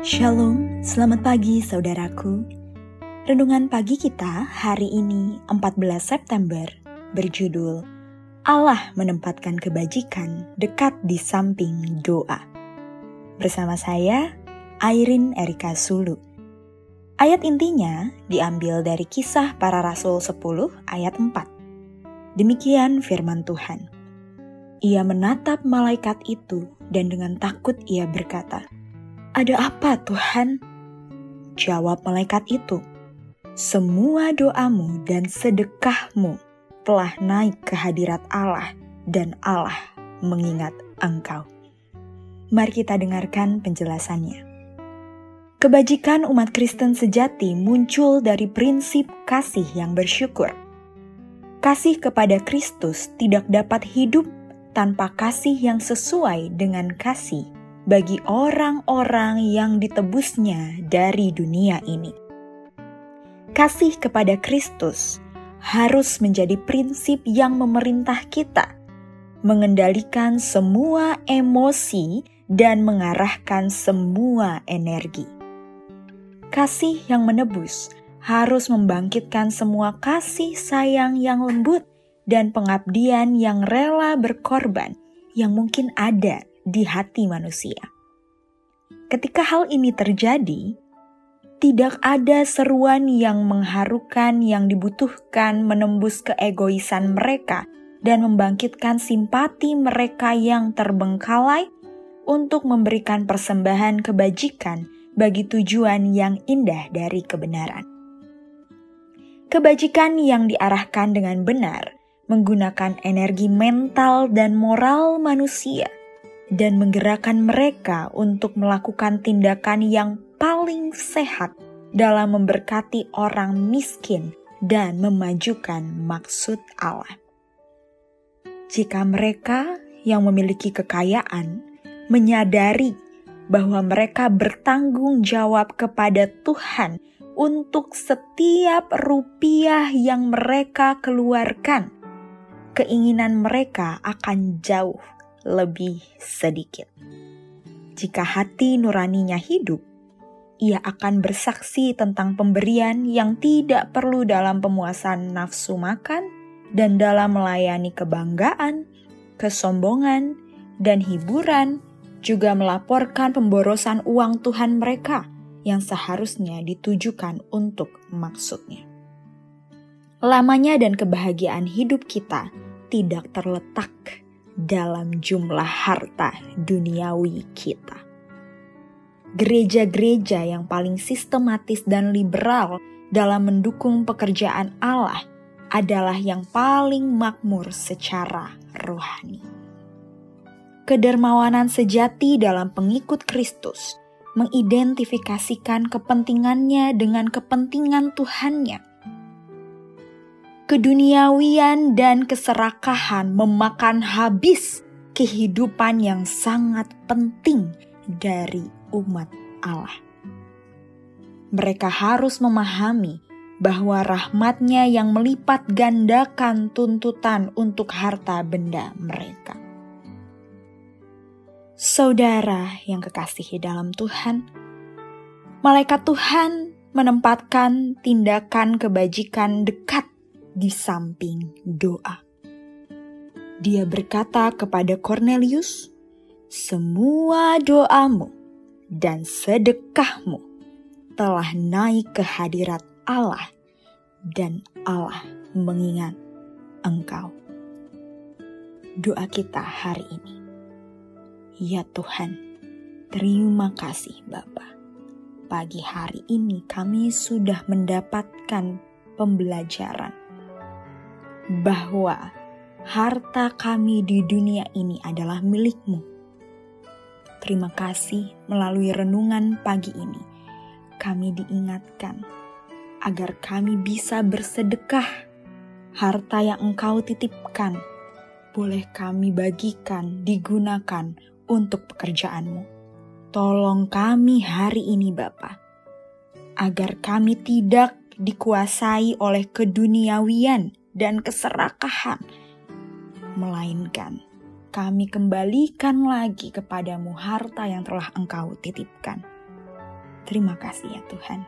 Shalom, selamat pagi saudaraku. Renungan pagi kita hari ini 14 September berjudul Allah menempatkan kebajikan dekat di samping doa. Bersama saya, Airin Erika Sulu. Ayat intinya diambil dari kisah para rasul 10 ayat 4. Demikian firman Tuhan. Ia menatap malaikat itu dan dengan takut ia berkata, ada apa Tuhan? Jawab malaikat itu, semua doamu dan sedekahmu telah naik ke hadirat Allah dan Allah mengingat engkau. Mari kita dengarkan penjelasannya. Kebajikan umat Kristen sejati muncul dari prinsip kasih yang bersyukur. Kasih kepada Kristus tidak dapat hidup tanpa kasih yang sesuai dengan kasih bagi orang-orang yang ditebusnya dari dunia ini. Kasih kepada Kristus harus menjadi prinsip yang memerintah kita, mengendalikan semua emosi dan mengarahkan semua energi. Kasih yang menebus harus membangkitkan semua kasih sayang yang lembut dan pengabdian yang rela berkorban yang mungkin ada di hati manusia. Ketika hal ini terjadi, tidak ada seruan yang mengharukan yang dibutuhkan menembus keegoisan mereka dan membangkitkan simpati mereka yang terbengkalai untuk memberikan persembahan kebajikan bagi tujuan yang indah dari kebenaran. Kebajikan yang diarahkan dengan benar menggunakan energi mental dan moral manusia dan menggerakkan mereka untuk melakukan tindakan yang paling sehat dalam memberkati orang miskin dan memajukan maksud Allah. Jika mereka yang memiliki kekayaan menyadari bahwa mereka bertanggung jawab kepada Tuhan untuk setiap rupiah yang mereka keluarkan, keinginan mereka akan jauh lebih sedikit. Jika hati nuraninya hidup, ia akan bersaksi tentang pemberian yang tidak perlu dalam pemuasan nafsu makan dan dalam melayani kebanggaan, kesombongan, dan hiburan, juga melaporkan pemborosan uang Tuhan mereka yang seharusnya ditujukan untuk maksudnya. Lamanya dan kebahagiaan hidup kita tidak terletak dalam jumlah harta duniawi kita. Gereja-gereja yang paling sistematis dan liberal dalam mendukung pekerjaan Allah adalah yang paling makmur secara rohani. Kedermawanan sejati dalam pengikut Kristus mengidentifikasikan kepentingannya dengan kepentingan Tuhannya keduniawian dan keserakahan memakan habis kehidupan yang sangat penting dari umat Allah. Mereka harus memahami bahwa rahmatnya yang melipat gandakan tuntutan untuk harta benda mereka. Saudara yang kekasihi dalam Tuhan, malaikat Tuhan menempatkan tindakan kebajikan dekat di samping doa. Dia berkata kepada Cornelius, "Semua doamu dan sedekahmu telah naik ke hadirat Allah, dan Allah mengingat engkau." Doa kita hari ini, ya Tuhan, terima kasih Bapa. Pagi hari ini kami sudah mendapatkan pembelajaran bahwa harta kami di dunia ini adalah milikmu. Terima kasih melalui renungan pagi ini. Kami diingatkan agar kami bisa bersedekah. Harta yang engkau titipkan, boleh kami bagikan, digunakan untuk pekerjaanmu. Tolong kami hari ini Bapa, agar kami tidak dikuasai oleh keduniawian dan keserakahan, melainkan kami kembalikan lagi kepadamu harta yang telah engkau titipkan. Terima kasih ya Tuhan.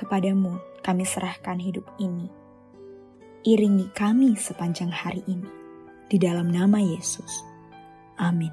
Kepadamu kami serahkan hidup ini. Iringi kami sepanjang hari ini. Di dalam nama Yesus. Amin.